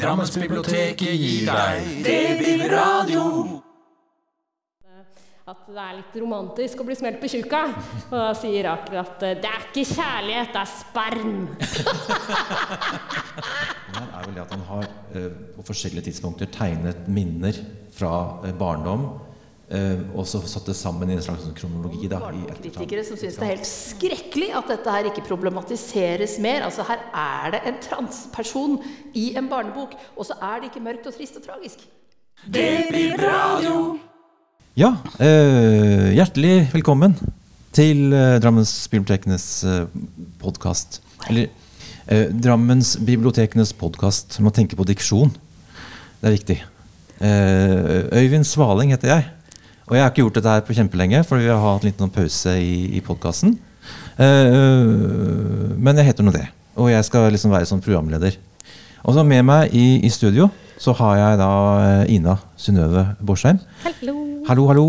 Drammensbiblioteket gir deg Debil-radio. At det er litt romantisk å bli smelt på tjuka. Og da sier Rakel at det er ikke kjærlighet, det er sperm. Det er vel det at han har eh, på forskjellige tidspunkter tegnet minner fra eh, barndom, og så satt det sammen i en slags sånn kronologi. da, i etterkant. Som syns det er helt skrekkelig at dette her ikke problematiseres mer. Altså Her er det en transperson i en barnebok, og så er det ikke mørkt og trist og tragisk. Det blir radio! Ja, eh, hjertelig velkommen til eh, Drammensbibliotekenes eh, podkast. Eller eh, Drammensbibliotekenes podkast. Må tenke på diksjon. Det er viktig. Eh, Øyvind Svaling heter jeg. Og jeg har ikke gjort dette her på kjempelenge, for vi har hatt litt noen pause i, i podkasten. men jeg heter nå det. Og jeg skal liksom være sånn programleder. Og så med meg i, i studio så har jeg da eh, Ina Synnøve Borsheim. Hallo. Hallo, hallo.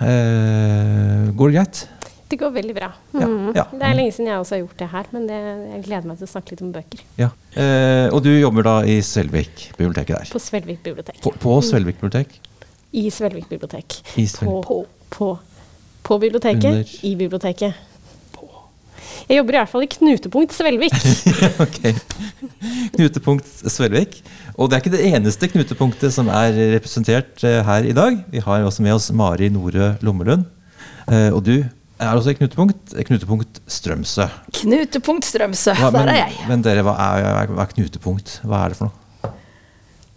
Uh, går det greit? Det går veldig bra. Ja, Mhm. ja. Det er lenge siden jeg også har gjort det her, men det, jeg gleder meg til å snakke litt om bøker. Ja. Eh, og du jobber da i Svelvik biblioteket der? På Svelvik bibliotek. På, på Svelvik bibliotek? I Svelvik bibliotek. I På, Svelvik. på, på, på biblioteket. Under. I biblioteket. Jeg jobber i hvert fall i Knutepunkt Svelvik. ok. Knutepunkt Svelvik. Og det er ikke det eneste knutepunktet som er representert eh, her i dag. Vi har også med oss Mari Nore Lommelund. Eh, og du er også i knutepunkt. Knutepunkt Strømsø. Knutepunkt Strømsø, Hva- der er jeg. men dere, hva er, hva er knutepunkt? Hva er det for noe?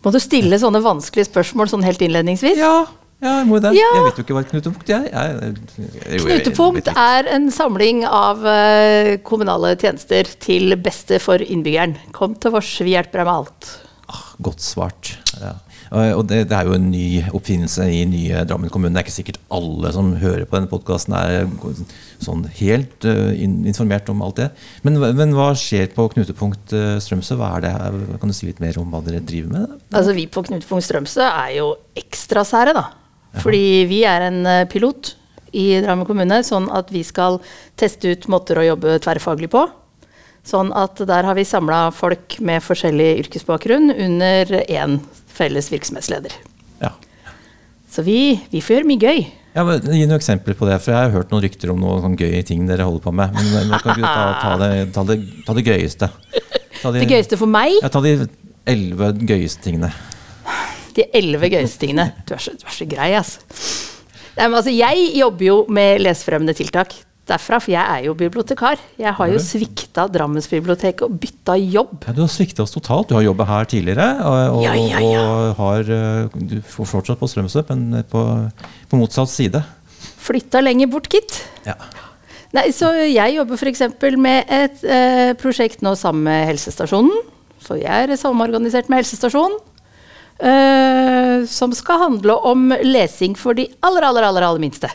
Må du stille sånne vanskelige spørsmål sånn helt innledningsvis? Ja, ja må det. Ja. Jeg vet jo ikke hva knutepunkt er. Jeg, jeg, jeg, Knutepunkt er en samling av eh, kommunale tjenester til beste for innbyggeren. Kom til oss, vi hjelper deg med alt. Ah, godt svart. Ja. Og og det, det er jo en ny oppfinnelse i nye Drammen kommune. Det er ikke sikkert alle som hører på denne podkasten er sånn helt uh, informert om alt det. Men, men hva skjer på Knutepunkt eh, Strømsø? Hva er det her? Kan du si litt mer om hva dere driver med? Altså Vi på Knutepunkt Strømsø er jo ekstra sære, da. Fordi vi er en eh, pilot i Drammen kommune, sånn at vi skal teste ut måter å jobbe tverrfaglig på. Sånn at der har vi samla folk med forskjellig yrkesbakgrunn under én felles virksomhetsleder. Ja. Så vi, vi får gjøre mye gøy. Ja, men Gi noen eksempler på det, for jeg har hørt noen rykter om noen sånn gøye ting dere holder på med. Men, men kan ikke du ta, ta, det, ta, det, ta det gøyeste? De, Det gøyeste for meg, Ja, ta de elleve gøyeste tingene. de elleve gøyeste tingene Du er så, du er så grei, altså. Nei, men altså. Jeg jobber jo med lesefremmende tiltak derfra, for jeg er jo bibliotekar. Jeg har jo svikta Drammensbiblioteket og bytta jobb. Ja, du har svikta oss totalt. Du har jobba her tidligere, og, og, Ja, ja, og har, eh, du får fortsatt på Strømsø, men på, på motsatt side. Flytta lenger bort, gitt. Ja. Nei, så jeg jobber f.eks. med et eh, prosjekt nå sammen med helsestasjonen. Så jeg er samorganisert med helsestasjonen. eh, som skal handle om lesing for de aller, aller, aller, aller minste.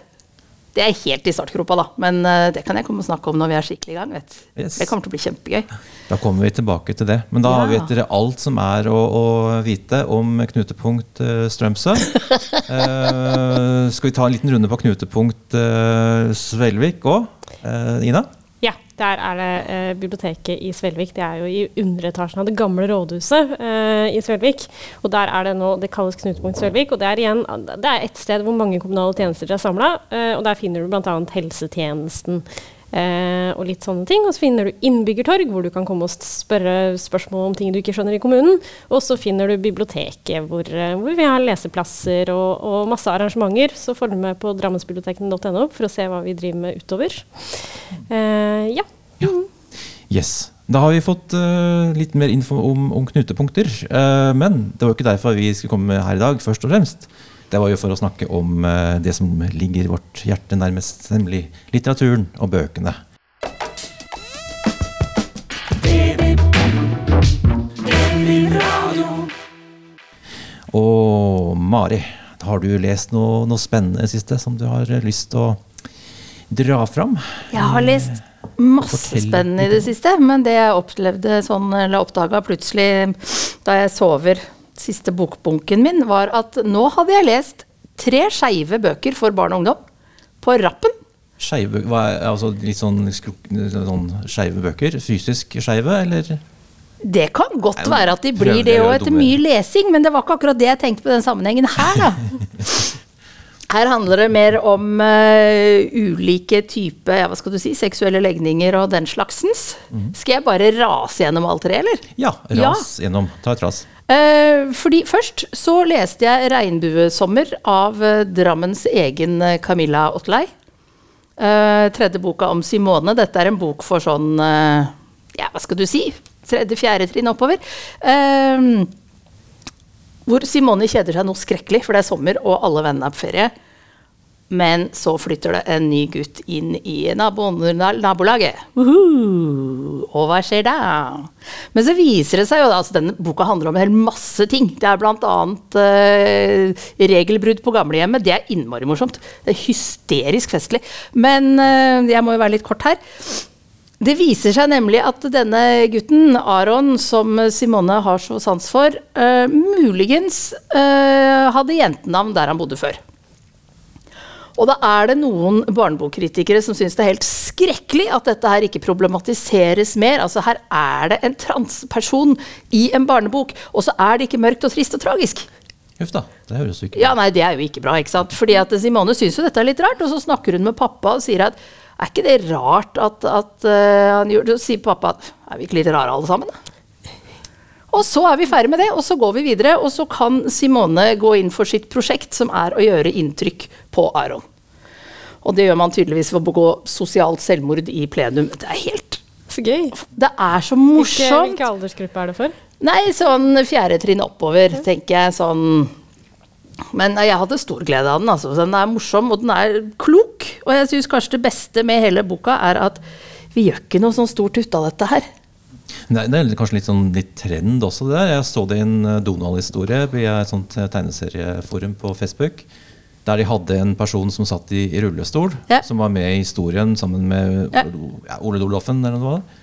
Det er helt i startgropa, da. Men eh, det kan jeg komme og snakke om når vi er skikkelig i gang. vet. Yes. Det kommer til å bli kjempegøy. Da kommer vi tilbake til det. Men da Ja. vet dere alt som er å, å vite om knutepunkt uh, Strømsø. uh, skal vi ta en liten runde på knutepunkt uh, Svelvik òg? Ina? Der er det eh, biblioteket i Svelvik. Det er jo i underetasjen av det gamle rådhuset eh, i Svelvik. Og der er det nå, det kalles Knutepunkt Svelvik. Og det er igjen, det er et sted hvor mange kommunale tjenester er samla. Eh, og der finner du bl.a. helsetjenesten. Eh, og litt sånne ting. Og så finner du innbyggertorg, hvor du kan komme og spørre spørsmål om ting du ikke skjønner i kommunen. Og så finner du biblioteket, hvor, eh, hvor vi har leseplasser og, og masse arrangementer. Så følg med på drammensbibliotekene.no for å se hva vi driver med utover. Eh, ja. Yes. Da har vi fått uh, litt mer info om, om knutepunkter. Uh, men det var jo ikke derfor vi skulle komme her i dag, først og fremst. Det var jo for å snakke om eh, det som ligger vårt hjerte nærmest, nemlig litteraturen og bøkene. Og Mari, har du lest noe, noe spennende siste som du har lyst til å dra fram? Jeg har lest masse spennende i det siste, men det jeg opplevde sånn, eller oppdaga plutselig da jeg sover siste bokbunken min, var at nå hadde jeg lest tre skeive bøker for barn og ungdom på rappen. Skeive, altså litt sånn, sånn skeive bøker? Fysisk skeive, eller? Det kan godt Nei, være at de blir det òg etter mye lesing, men det var ikke akkurat det jeg tenkte på den sammenhengen her, da. Her handler det mer om uh, ulike typer ja, hva skal du si, seksuelle legninger og den slagsens. Mm. Skal jeg bare rase gjennom alt tre, eller? Ja, ras gjennom. Ta et ras. Eh, fordi først så leste jeg 'Regnbuesommer' av eh, Drammens egen eh, Camilla Otlei. Tredje boka om Simone. Dette er en bok for sånn Ja, hva skal du si? Tredje-fjerde trinn oppover. Hvor Simone kjeder seg noe skrekkelig, for det er sommer og alle vennene er på ferie. Men så flytter det en ny gutt inn i nabolaget. Uhu, og hva skjer da? Men så viser det seg jo altså denne boka handler om en hel masse ting. Det er bl.a. Uh, regelbrudd på gamlehjemmet. Det er innmari morsomt. Det er hysterisk festlig. Men uh, jeg må jo være litt kort her. Det viser seg nemlig at denne gutten, Aron, som Simone har så sans for, uh, muligens uh, hadde jentenavn der han bodde før. Og da er det noen barnebokkritikere som syns det er helt skrekkelig at dette her ikke problematiseres mer. Altså Her er det en transperson i en barnebok, og så er det ikke mørkt og trist og tragisk. Huff da, det høres jo ikke bra Ja, nei, det er jo ikke bra, ikke sant. Fordi at Simone syns jo dette er litt rart, og så snakker hun med pappa og sier at er ikke det rart at, at uh, han gjør det? Så sier pappa at er vi ikke litt rare alle sammen? da?» Og så er vi ferdig med det, og så går vi videre. Og så kan Simone gå inn for sitt prosjekt, som er å gjøre inntrykk på Aron. Og det gjør man tydeligvis ved å begå sosialt selvmord i plenum. Det er helt Så gøy. Det er så morsomt. hvilke aldersgruppe er det for? Nei, sånn fjerde trinn oppover, tenker jeg. Sånn Men jeg hadde stor glede av den. Altså. Den er morsom, og den er klok. Og jeg syns kanskje det beste med hele boka er at vi gjør ikke noe sånn stort ut av dette her. Det er kanskje litt, sånn, litt trend også, det der. Jeg så det i en eh, Donald-historie via et sånt eh, tegneserieforum på Facebook. Der de hadde en person som satt i, i rullestol, Ja. som var med i historien sammen med ja, Ole Doloffen, eller noe sånt.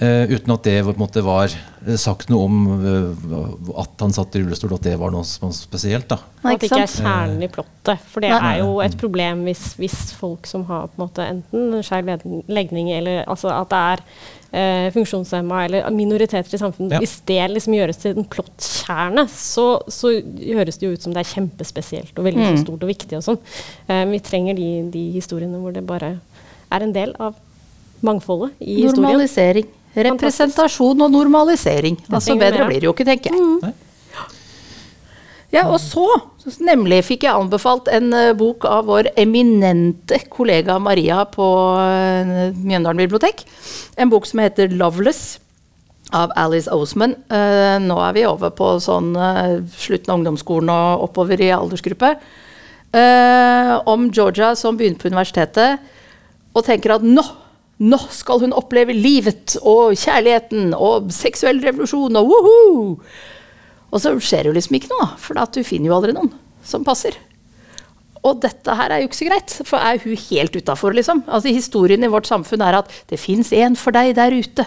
Eh, uten at det på en måte var eh, sagt noe om eh, at han satt i rullestol, at det var noe spesielt. da. Nei, at det ikke er kjernen i plottet. For det Nei. er jo et problem hvis, hvis folk som har på en måte enten skeiv legning eller altså at det er eh, funksjonshemma eller minoriteter i samfunnet, Ja. hvis det liksom gjøres til en plottkjerne, så, så høres det jo ut som det er kjempespesielt og veldig Mm. stort og viktig og sånn. Eh, vi trenger de, de historiene hvor det bare er en del av mangfoldet i historien. Normalisering. Representasjon og normalisering. Altså Bedre blir det jo ikke, tenker jeg. Ja, og så, nemlig, fikk jeg anbefalt en eh, bok av vår eminente kollega Maria på uh, Mjøndalen bibliotek. En bok som heter 'Loveless' av Alice Oseman. Eh, nå er vi over på sånn eh, slutten av ungdomsskolen og oppover i aldersgruppe. Eh, om Georgia som begynte på universitetet og tenker at nå nå skal hun oppleve livet og kjærligheten og seksuell revolusjon og woho! Og så skjer det jo liksom ikke noe, for du finner jo aldri noen som passer. Og dette her er jo ikke så greit, for er hun helt utafor, liksom? Altså Historien i vårt samfunn er at det fins en for deg der ute.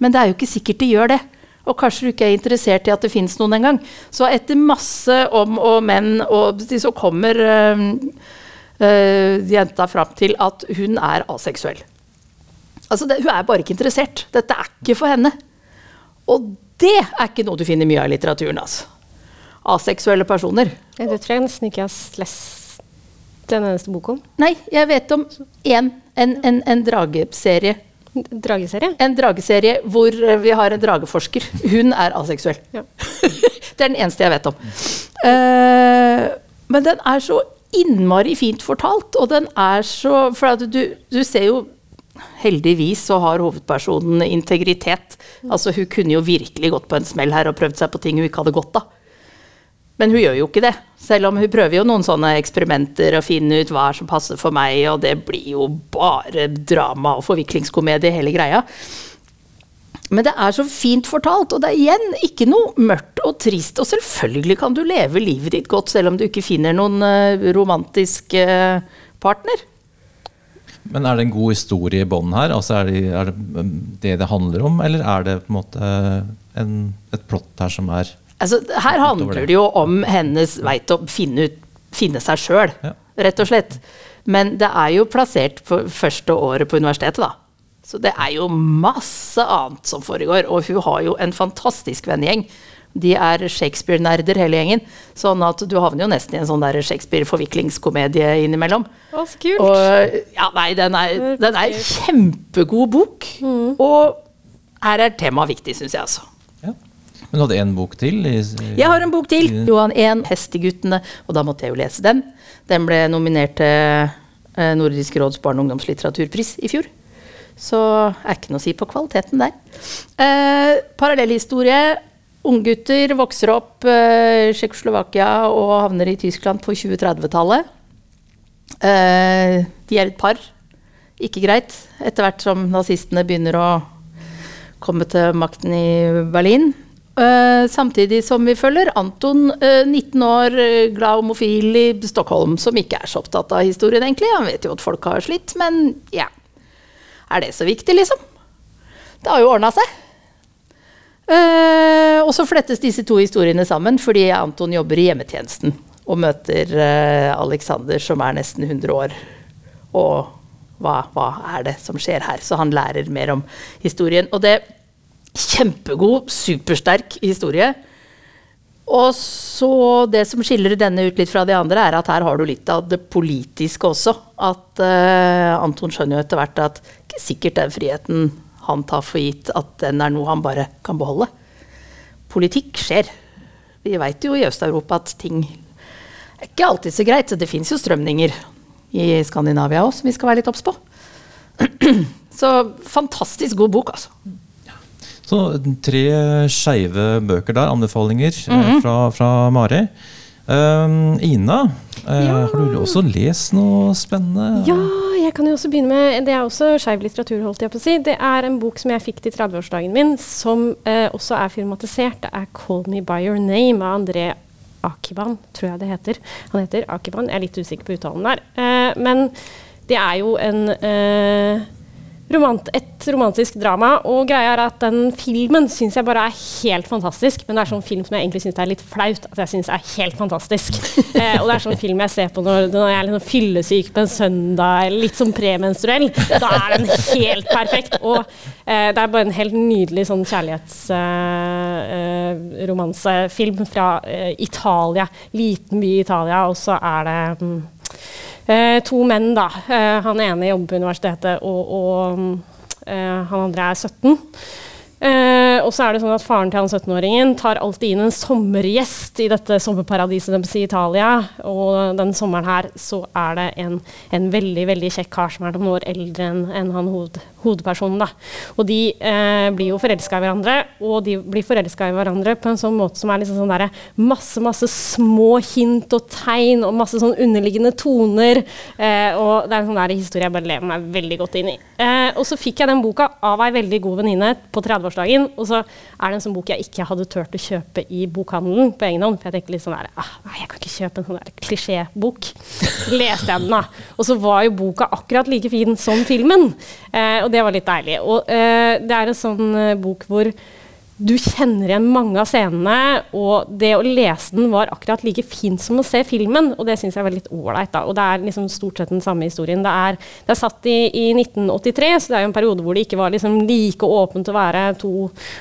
Men det er jo ikke sikkert de gjør det. Og kanskje du ikke er interessert i at det fins noen engang. Så etter masse om og men, og så kommer øh, øh, jenta fram til at hun er aseksuell. Altså, det, hun er bare ikke interessert. Dette er ikke for henne. Og det er ikke noe du finner mye av i litteraturen. altså. Aseksuelle personer. Ja, Det tror jeg nesten ikke jeg har lest den eneste boka om. Nei, jeg vet om én. En, en, en drageserie. Drageserie? En drageserie hvor eh, vi har en drageforsker. Hun er aseksuell. Ja. det er den eneste jeg vet om. Uh, men den er så innmari fint fortalt, og den er så For at du, du ser jo Heldigvis så har hovedpersonen integritet. Altså Hun kunne jo virkelig gått på en smell her og prøvd seg på ting hun ikke hadde godt av. Men hun gjør jo ikke det. Selv om hun prøver jo noen sånne eksperimenter og finner ut hva som passer for meg, og det blir jo bare drama og forviklingskomedie hele greia. Men det er så fint fortalt, og det er igjen ikke noe mørkt og trist. Og selvfølgelig kan du leve livet ditt godt selv om du ikke finner noen eh, romantisk eh, partner. Men er det en god historie i bånn her? Altså er, det, er det um, det det handler om, eller er det på en måte en, et plott her som er Altså, her handler det. det jo om hennes vei til å finne, ut, finne seg sjøl, Ja. rett og slett. Men det er jo plassert på første året på universitetet, da. Så det er jo masse annet som foregår, og hun har jo en fantastisk vennegjeng. De er Shakespeare-nerder hele gjengen, sånn at du havner jo nesten i en sånn der Shakespeare-forviklingskomedie innimellom. Å, så kult. Og, ja, nei, den er, den er kjempegod bok, og her er temaet viktig, syns jeg altså. Ja. Men du hadde en bok til? I, i, Jeg har en bok til. Johan 1, 'Hesteguttene', og da måtte jeg jo lese den. Den ble nominert til eh, Nordisk råds barne- og ungdomslitteraturpris i fjor. Så er ikke noe å si på kvaliteten der. Eh, Parallellhistorie. Unggutter vokser opp i Tsjekkoslovakia og havner i Tyskland på 2030-tallet. Eh, de er et par. Ikke greit. Etter hvert som nazistene begynner å komme til makten i Berlin. Eh, samtidig som vi følger Anton, eh, 19 år, eh, glad homofil i Stockholm, som ikke er så opptatt av historien, egentlig. Han vet jo at folk har slitt, men ja. Er det så viktig, liksom? Det har jo ordna seg. Eh, og så flettes disse to historiene sammen fordi Anton jobber i hjemmetjenesten og møter eh, Alexander, som er nesten 100 år. Og hva, hva er det som skjer her? Så han lærer mer om historien. Og det Kjempegod, supersterk historie. Og så det som skiller denne ut litt fra de andre, er at her har du litt av det politiske også. At eh, Anton skjønner jo etter hvert at ikke sikkert den friheten han tar for gitt, at den er noe han bare kan beholde. Politikk skjer. Vi veit jo i Øst-Europa at ting er ikke alltid så greit. Det fins jo strømninger i Skandinavia òg som vi skal være litt obs på. Så fantastisk god bok, altså. Så tre skeive bøker der, anbefalinger mm -hmm. fra, fra Mari. Um, Ina, eh, Ja. har du også lest noe spennende? Ja, jeg kan jo også begynne med Det er også skeiv litteratur, holdt jeg på å si. Det er en bok som jeg fikk til 30-årsdagen min, som eh, også er filmatisert. Det er 'Call Me By Your Name' av André Akiban, tror jeg det heter. Han heter Akiban, jeg er litt usikker på uttalen der. Eh, men det er jo en eh, romant, et romantisk drama, og greia er at den filmen syns jeg bare er helt fantastisk. Men det er sånn film som jeg egentlig syns er litt flaut at jeg syns er helt fantastisk. Eh, og det er sånn film jeg ser på når, når jeg er sånn fyllesyk på en søndag, eller litt sånn premenstruell. Da er den helt perfekt. Og eh, det er bare en helt nydelig sånn kjærlighetsromansefilm eh, fra eh, Italia. Liten by i Italia, og så er det mm, Eh, to menn, da. Eh, han ene jobber på universitetet, og, og eh, han andre er 17. Eh, og så er det sånn at Faren til han 17-åringen tar alltid inn en sommergjest i dette sommerparadiset deres i Italia. Og den sommeren her så er det en, en veldig veldig kjekk kar som er noen år eldre enn en han hoved, hovedpersonen. da. Og de eh, blir jo forelska i hverandre, og de blir forelska i hverandre på en sånn måte som er liksom sånn der, masse, masse små hint og tegn og masse sånn underliggende toner. Eh, og det er en sånn der historie jeg bare lever meg veldig godt inn i. Eh, og så fikk jeg den boka av ei veldig god venninne på 30-årsdagen, og så er det en sånn bok jeg ikke hadde turt å kjøpe i bokhandelen på egen hånd. For jeg tenkte litt sånn der, ah, nei, jeg kan ikke kjøpe en sånn der klisjébok. Leste jeg den, da. Og så var jo boka akkurat like fin som filmen. Eh, og det var litt deilig. Og eh, det er en sånn eh, bok hvor du kjenner igjen mange av scenene, og det å lese den var akkurat like fint som å se filmen, og det syns jeg var litt ålreit. Og det er liksom stort sett den samme historien. Det er, det er satt i, i 1983, så det er jo en periode hvor det ikke var liksom like åpent å være to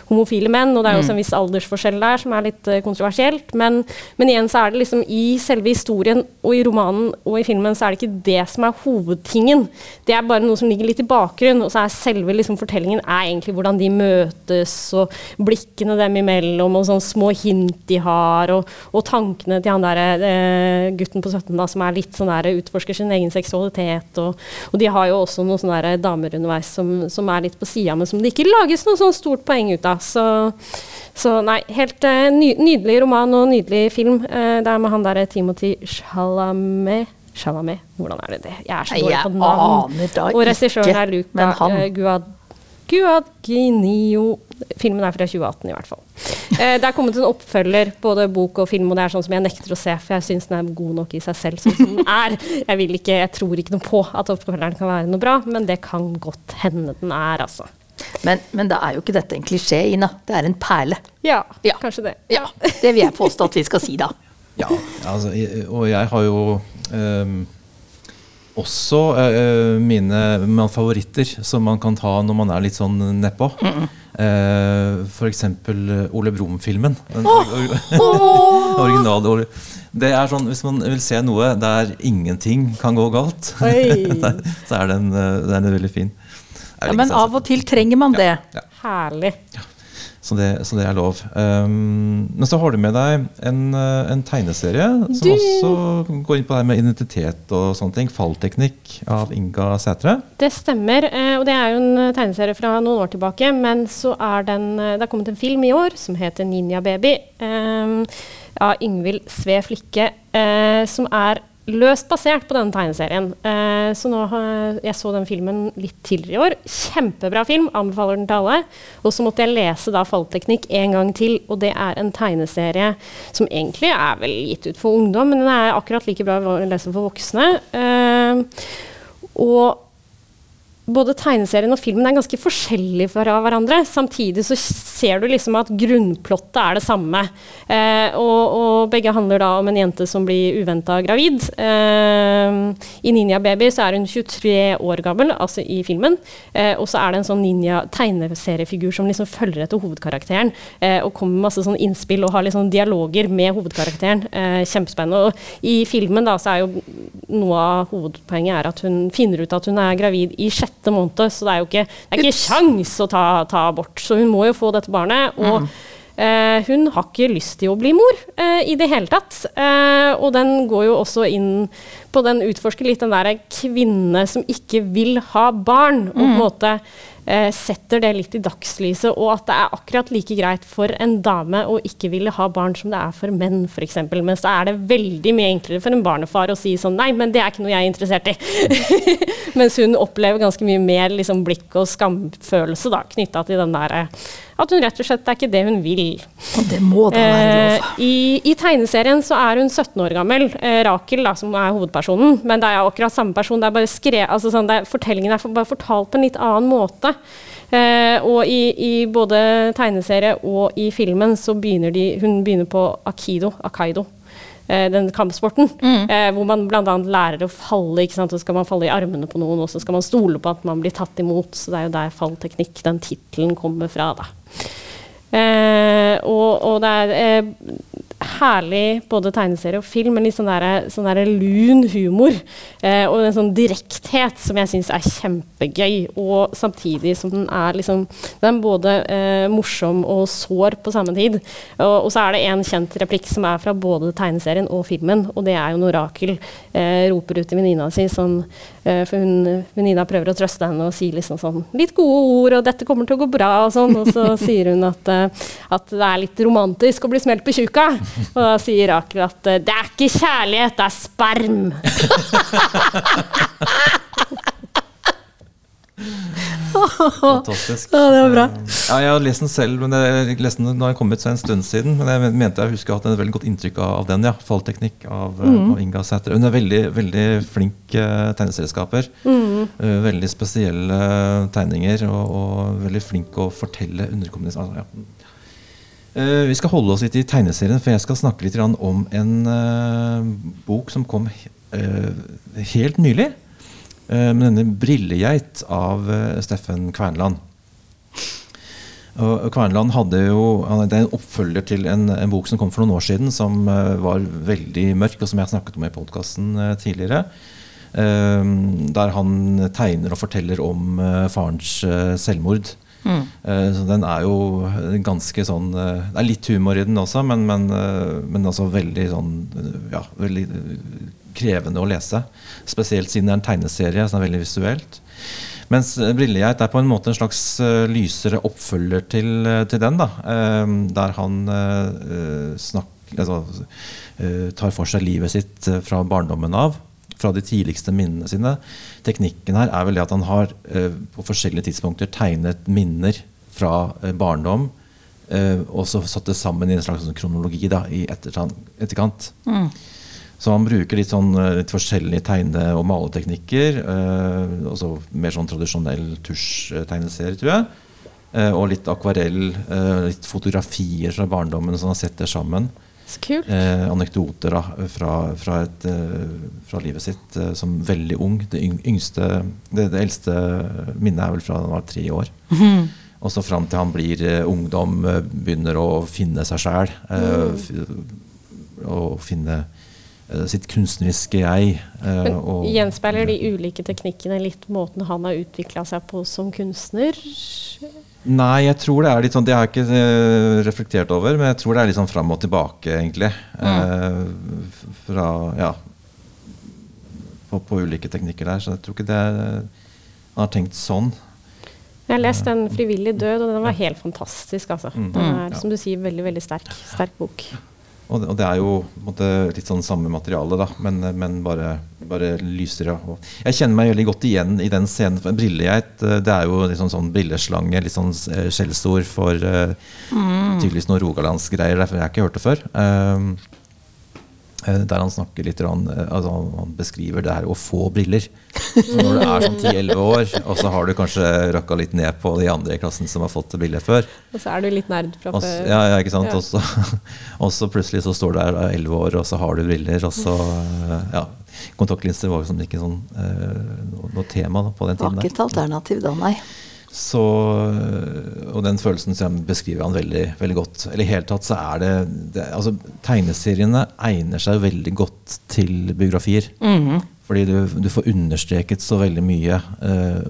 homofile menn, og det er jo også en viss aldersforskjell der som er litt eh, kontroversielt, men, men igjen så er det liksom i selve historien og i romanen og i filmen så er det ikke det som er hovedtingen. Det er bare noe som ligger litt i bakgrunnen, og så er selve liksom fortellingen er egentlig hvordan de møtes, og blikkene dem imellom, og sånne små hint de har, og, og tankene til han der eh, gutten på 17 da, som er litt sånn der utforsker sin egen seksualitet, og, og de har jo også noen sånne der damer underveis som, som er litt på sida, men som det ikke lages noe sånn stort poeng ut av. Så, så nei, helt eh, ny, nydelig roman og nydelig film. Eh, det er med han derre Timothy Chalamet. Chalamet, hvordan er det det? Jeg er så dårlig på navn. Og regissøren er Luca eh, Guad Guadgnio Filmen er fra 2018, i hvert fall. Eh, det er kommet en oppfølger, både bok og film, og det er sånn som jeg nekter å se, for jeg syns den er god nok i seg selv sånn som den er. Jeg, vil ikke, jeg tror ikke noe på at oppfølgeren kan være noe bra, men det kan godt hende den er, altså. Men, men da er jo ikke dette en klisjé, Ina. Det er en perle. Ja, Ja. kanskje det. Ja, Det vil jeg påstå at vi skal si da. Ja, altså, og jeg har jo ehm, også uh, mine, favoritter som man kan ta når man er litt sånn nedpå. Uh, F.eks. Ole Brumm-filmen. Oh! or- Original Ole. Det er sånn, Hvis man vil se noe der ingenting kan gå galt, så er den, eh, den er veldig fin. Er Ja, men ikke av og til trenger man det. Herlig. Så det, så det er lov. Um, men så har du med deg en, eh, en tegneserie som Du- også går inn på det med identitet og sånne ting. Fallteknikk av Inga Sætre. Det stemmer, eh, og det er jo en eh, tegneserie fra noen år tilbake. Men så er den, det har kommet en film i år som heter Ninja Baby. eh, av Yngvild Sve Flikke, eh, som er løst basert på denne tegneserien. Eh, så nå har jeg så den filmen litt tidligere i år. Kjempebra film, anbefaler den til alle. Og så måtte jeg lese da Fallteknikk en gang til, og det er en tegneserie som egentlig er vel gitt ut for ungdom, men den er akkurat like bra å lese for voksne. Eh, og både tegneserien og filmen er ganske forskjellige fra hverandre. Samtidig så ser du liksom at grunnplottet er det samme. Eh, og, og begge handler da om en jente som blir uventa gravid. Eh, I Ninja Baby så er hun 23 år gammel, altså i filmen. Eh, og så er det en sånn ninja-tegneseriefigur som liksom følger etter hovedkarakteren. Eh, og kommer med masse sånn innspill og har liksom dialoger med hovedkarakteren. Eh, kjempespennende. Og i filmen da så er jo noe av hovedpoenget er at hun finner ut at hun er gravid i sjette måned, så det er jo ikke, det er ikke sjans å ta, ta abort. Så hun må jo få dette barnet. og eh, hun har ikke lyst til å bli mor uh, i det hele tatt. Uh, og den går jo også inn på den utforsker litt den der kvinne som ikke vil ha barn. og på en måte eh, setter det litt i dagslyset, og at det er akkurat like greit for en dame å ikke ville ha barn som det er for menn, f.eks. Mens da er det veldig mye enklere for en barnefar å si sånn Nei, men det er ikke noe jeg er interessert i. Mens hun opplever ganske mye mer liksom, blikk og skamfølelse knytta til den der eh, At hun rett og slett det er ikke det hun vil. Og det må da være lov. Eh, i, I tegneserien så er hun 17 år gammel, eh, Rakel, da, som er hovedpersonen. Men det er akkurat samme person. det er bare skre, altså sånn, er, Fortellingen er for, bare fortalt på en litt annen måte. Eh, og i, i både tegneserie og i filmen så begynner de Hun begynner på akido, akaido. eh, Den kampsporten, eh, hvor man bl.a. lærer å falle. ikke sant? Så skal man falle i armene på noen, og så skal man stole på at man blir tatt imot. Så det er jo der fallteknikk, den tittelen, kommer fra. da. Eh, og, og det er eh, herlig både tegneserie og film, men litt sånn, der, sånn der lun humor. Eh, og en sånn direkthet som jeg syns er kjempegøy. Og samtidig som den er liksom Den er både eh, morsom og sår på samme tid. Og, og så er det en kjent replikk som er fra både tegneserien og filmen, og det er jo når Rakel eh, roper ut til venninna si sånn eh, For hun, venninna prøver å trøste henne og sier liksom sånn Litt gode ord, og dette kommer til å gå bra, og sånn. Og så sier hun at, eh, at det er litt romantisk å bli smelt på tjuka. Og da sier Rakel at eh, det er ikke kjærlighet, det er sperm. Fantastisk. Ja, det var bra. Ja, jeg har lest den selv, men jeg leste den da den kom ut en stund siden. Men jeg mente jeg husker at jeg hadde et veldig godt inntrykk av, den. ja, Fallteknikk av, mm. av Inga Sæter Hun er veldig, veldig flink uh, Mm. Eh, veldig spesielle tegninger, og, og veldig flink å fortelle underkommunisering. Altså, ja. Eh, vi skal holde oss litt i tegneserien, for jeg skal snakke litt om en uh, bok som kom uh, helt nylig. med denne 'Brillegeit' av Steffen Kvernland. Kvernland hadde jo, Det er en oppfølger til en, en bok som kom for noen år siden, som var veldig mørk, og som jeg snakket om i podkasten tidligere. Der han tegner og forteller om farens selvmord. Eh, så den er jo ganske sånn eh, Det er litt humor i den også, men, men, eh, men også veldig sånn Ja, veldig krevende å lese. Spesielt siden det er en tegneserie, det er veldig visuelt. Mens 'Brillegeit' er på en måte en slags lysere oppfølger til, til den. da, Der han eh, altså, tar for seg livet sitt fra barndommen av. Fra de tidligste minnene sine. Teknikken her er vel det at han har eh, på forskjellige tidspunkter tegnet minner fra eh, barndom. eh, og så satt det sammen i en slags sånn kronologi da, i etterkant. etterkant. Så han bruker litt, sånn, litt forskjellige tegne- og maleteknikker. Også mer sånn tradisjonell tusjtegneserie, tror jeg. Eh, og litt akvarell, eh, litt fotografier fra barndommen som han setter sammen. Eh, anekdoter da, fra, fra, et, eh, fra livet sitt eh, som veldig ung. Det yngste, det, det eldste minnet er vel fra da han var tre år. Og så fram til han blir eh, ungdom, eh, begynner å finne seg sjæl. og finne eh, sitt kunstneriske jeg. eh, Men og- Gjenspeiler de ulike teknikkene litt måten han har utvikla seg på som kunstner? Nei, jeg tror det er litt sånn Det har jeg ikke eh, reflektert over, men jeg tror det er litt sånn fram og tilbake, egentlig. Eh, fra Ja. På, på ulike teknikker der. Så jeg tror ikke det Han har tenkt sånn. Jeg har lest den 'Frivillig død', og den var helt fantastisk. Altså. Mm. Den er, som du sier, veldig veldig sterk. Sterk bok. Og det, og det er jo måte, litt sånn samme materiale, da, men, men bare, bare lysere. Og jeg kjenner meg veldig godt igjen i den scenen. for Brillegeit eh, det er jo liksom sånn brilleslange, litt sånn eh, skjellsord for uh, tydeligvis noen rogalandsgreier. Derfor har jeg ikke hørt det før. Eh, der han snakker litt eh, altså han- beskriver det her å få briller. Så når du er sånn 10-11 år, og så har du kanskje rakka litt ned på de andre i klassen som har fått briller før. Og så er du litt nerd fra Og før. ja, ja, ikke sant? Ja. Og, så, og så plutselig så står du der elleve år, og så har du briller, og så eh, Ja. Kontaktlinser var jo som ikke sånn eh, noe, noe tema da, på den Det var ikke et alternativ da, nei. Så, og den følelsen som beskriver han veldig, veldig godt. Eller i hele tatt så er det, det altså, Tegneseriene egner seg veldig godt til biografier. Fordi du, du får understreket så veldig mye uh,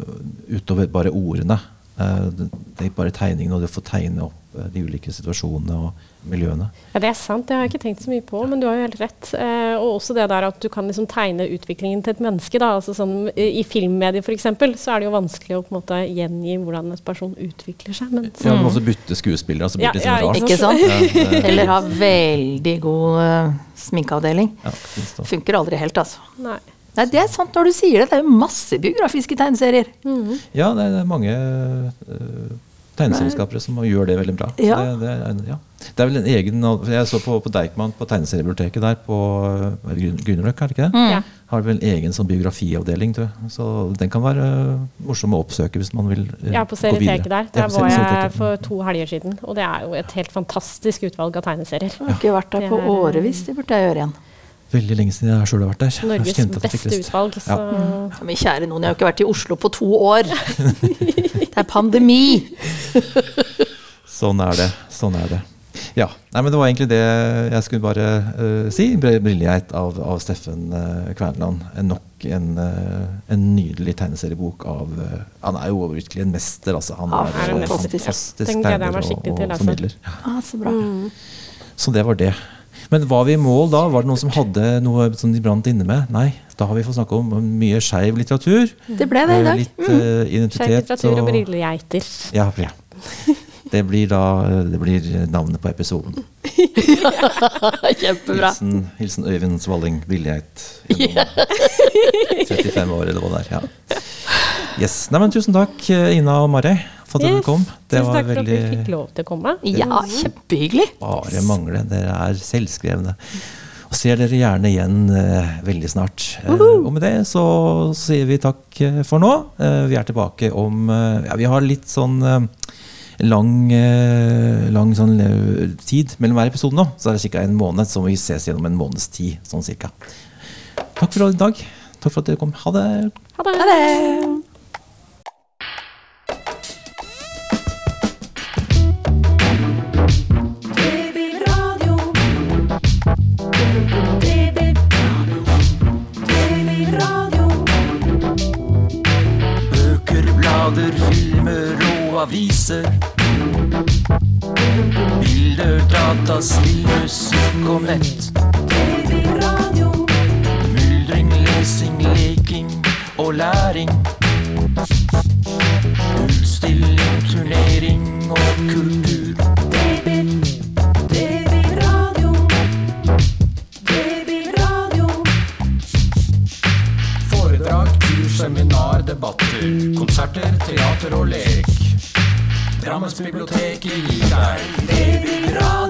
utover bare ordene. Uh, det er bare tegningene, og du får tegne opp de ulike situasjonene og miljøene. Ja, Det er sant, det har jeg ikke tenkt så mye på, men du har jo helt rett. Eh, og også det der at du kan liksom tegne utviklingen til et menneske. Da. Altså sånn, I filmmedier f.eks. så er det jo vanskelig å på en måte gjengi hvordan en person utvikler seg. Men Ja, du må også bytte skuespillere. Altså, Ja, det ja, sånn rart. Ikke sant? Ja, det- Eller ha veldig god eh, sminkeavdeling. ja, det. Funker aldri helt, altså. nei. Nei, det er sant når du sier det. Det er jo masse biografiske tegneserier. Ja, det er, det er mange uh, tegneselskapere som gjør det veldig bra. Så Ja. Det, det, er, ja. det er vel en egen Jeg så på, på Deichman på tegneseriebiblioteket der på Grünerløkka, er det ikke det? Ja. Har vel en egen sånn biografiavdeling. tror jeg. Så den kan være uh, morsom å oppsøke hvis man vil uh, Ja, på gå videre. Serieteket der. Der var jeg for to helger siden. Og det er jo et helt fantastisk utvalg av tegneserier. Jeg har ikke vært der på eh, årevis. Det burde jeg gjøre igjen. Veldig lenge siden jeg sjøl har vært der. Norges beste utvalg. Så Ja, Men kjære noen, jeg har jo ikke vært i Oslo på to år. Det er pandemi. Sånn er det. Sånn er det. Ja. Nei, men det var egentlig det jeg skulle bare uh, si. Briljeit av, av Steffen uh, Kverneland. En Nok en, uh, en nydelig tegneseriebok av uh, Han er jo virkelig en mester, altså. Han Ja, er, er fantastisk tegner og, og formidler. Ja. Ah, så bra. Så det var det. Men var vi i mål da? Var det noen som hadde noe som de brant inne med? Nei. Da har vi fått snakke om mye skeiv litteratur. Det ble det i eh, dag. Litt uh, identitet. Skeiv litteratur og brillegeiter. Ja, ja. Det blir da det blir navnet på episoden. Kjempebra. Hilsen, hilsen Øyvind Svalling Brillegeit. gjennom 35 år, eller hva det er. Ja. Yes. Nei, men tusen takk, Ina og Mari, for at yes. du kom. Det Tusen takk takk for at vi fikk lov til å komme. Ja, kjempehyggelig. bare mangle. Dere er selvskrevne. Og ser dere gjerne igjen eh, veldig snart. Eh, og med det så sier vi takk eh, for nå. Eh, vi er tilbake om eh, Ja, vi har litt sånn lang, lang sånn tid mellom hver episode nå. Så er det ca. en måned, så må vi ses gjennom en måneds tid. Sånn cirka. Takk for i dag. Takk for at dere kom. Ha det. Ha det. Ha det. Babyradio. Myldring, lesing, leking og læring. Utstilling, turnering og kultur. Baby, babyradio. Babyradio. Foredrag, tur, seminar, debatter, konserter, teater og lek. Drammensbiblioteket gir deg. Babyradio.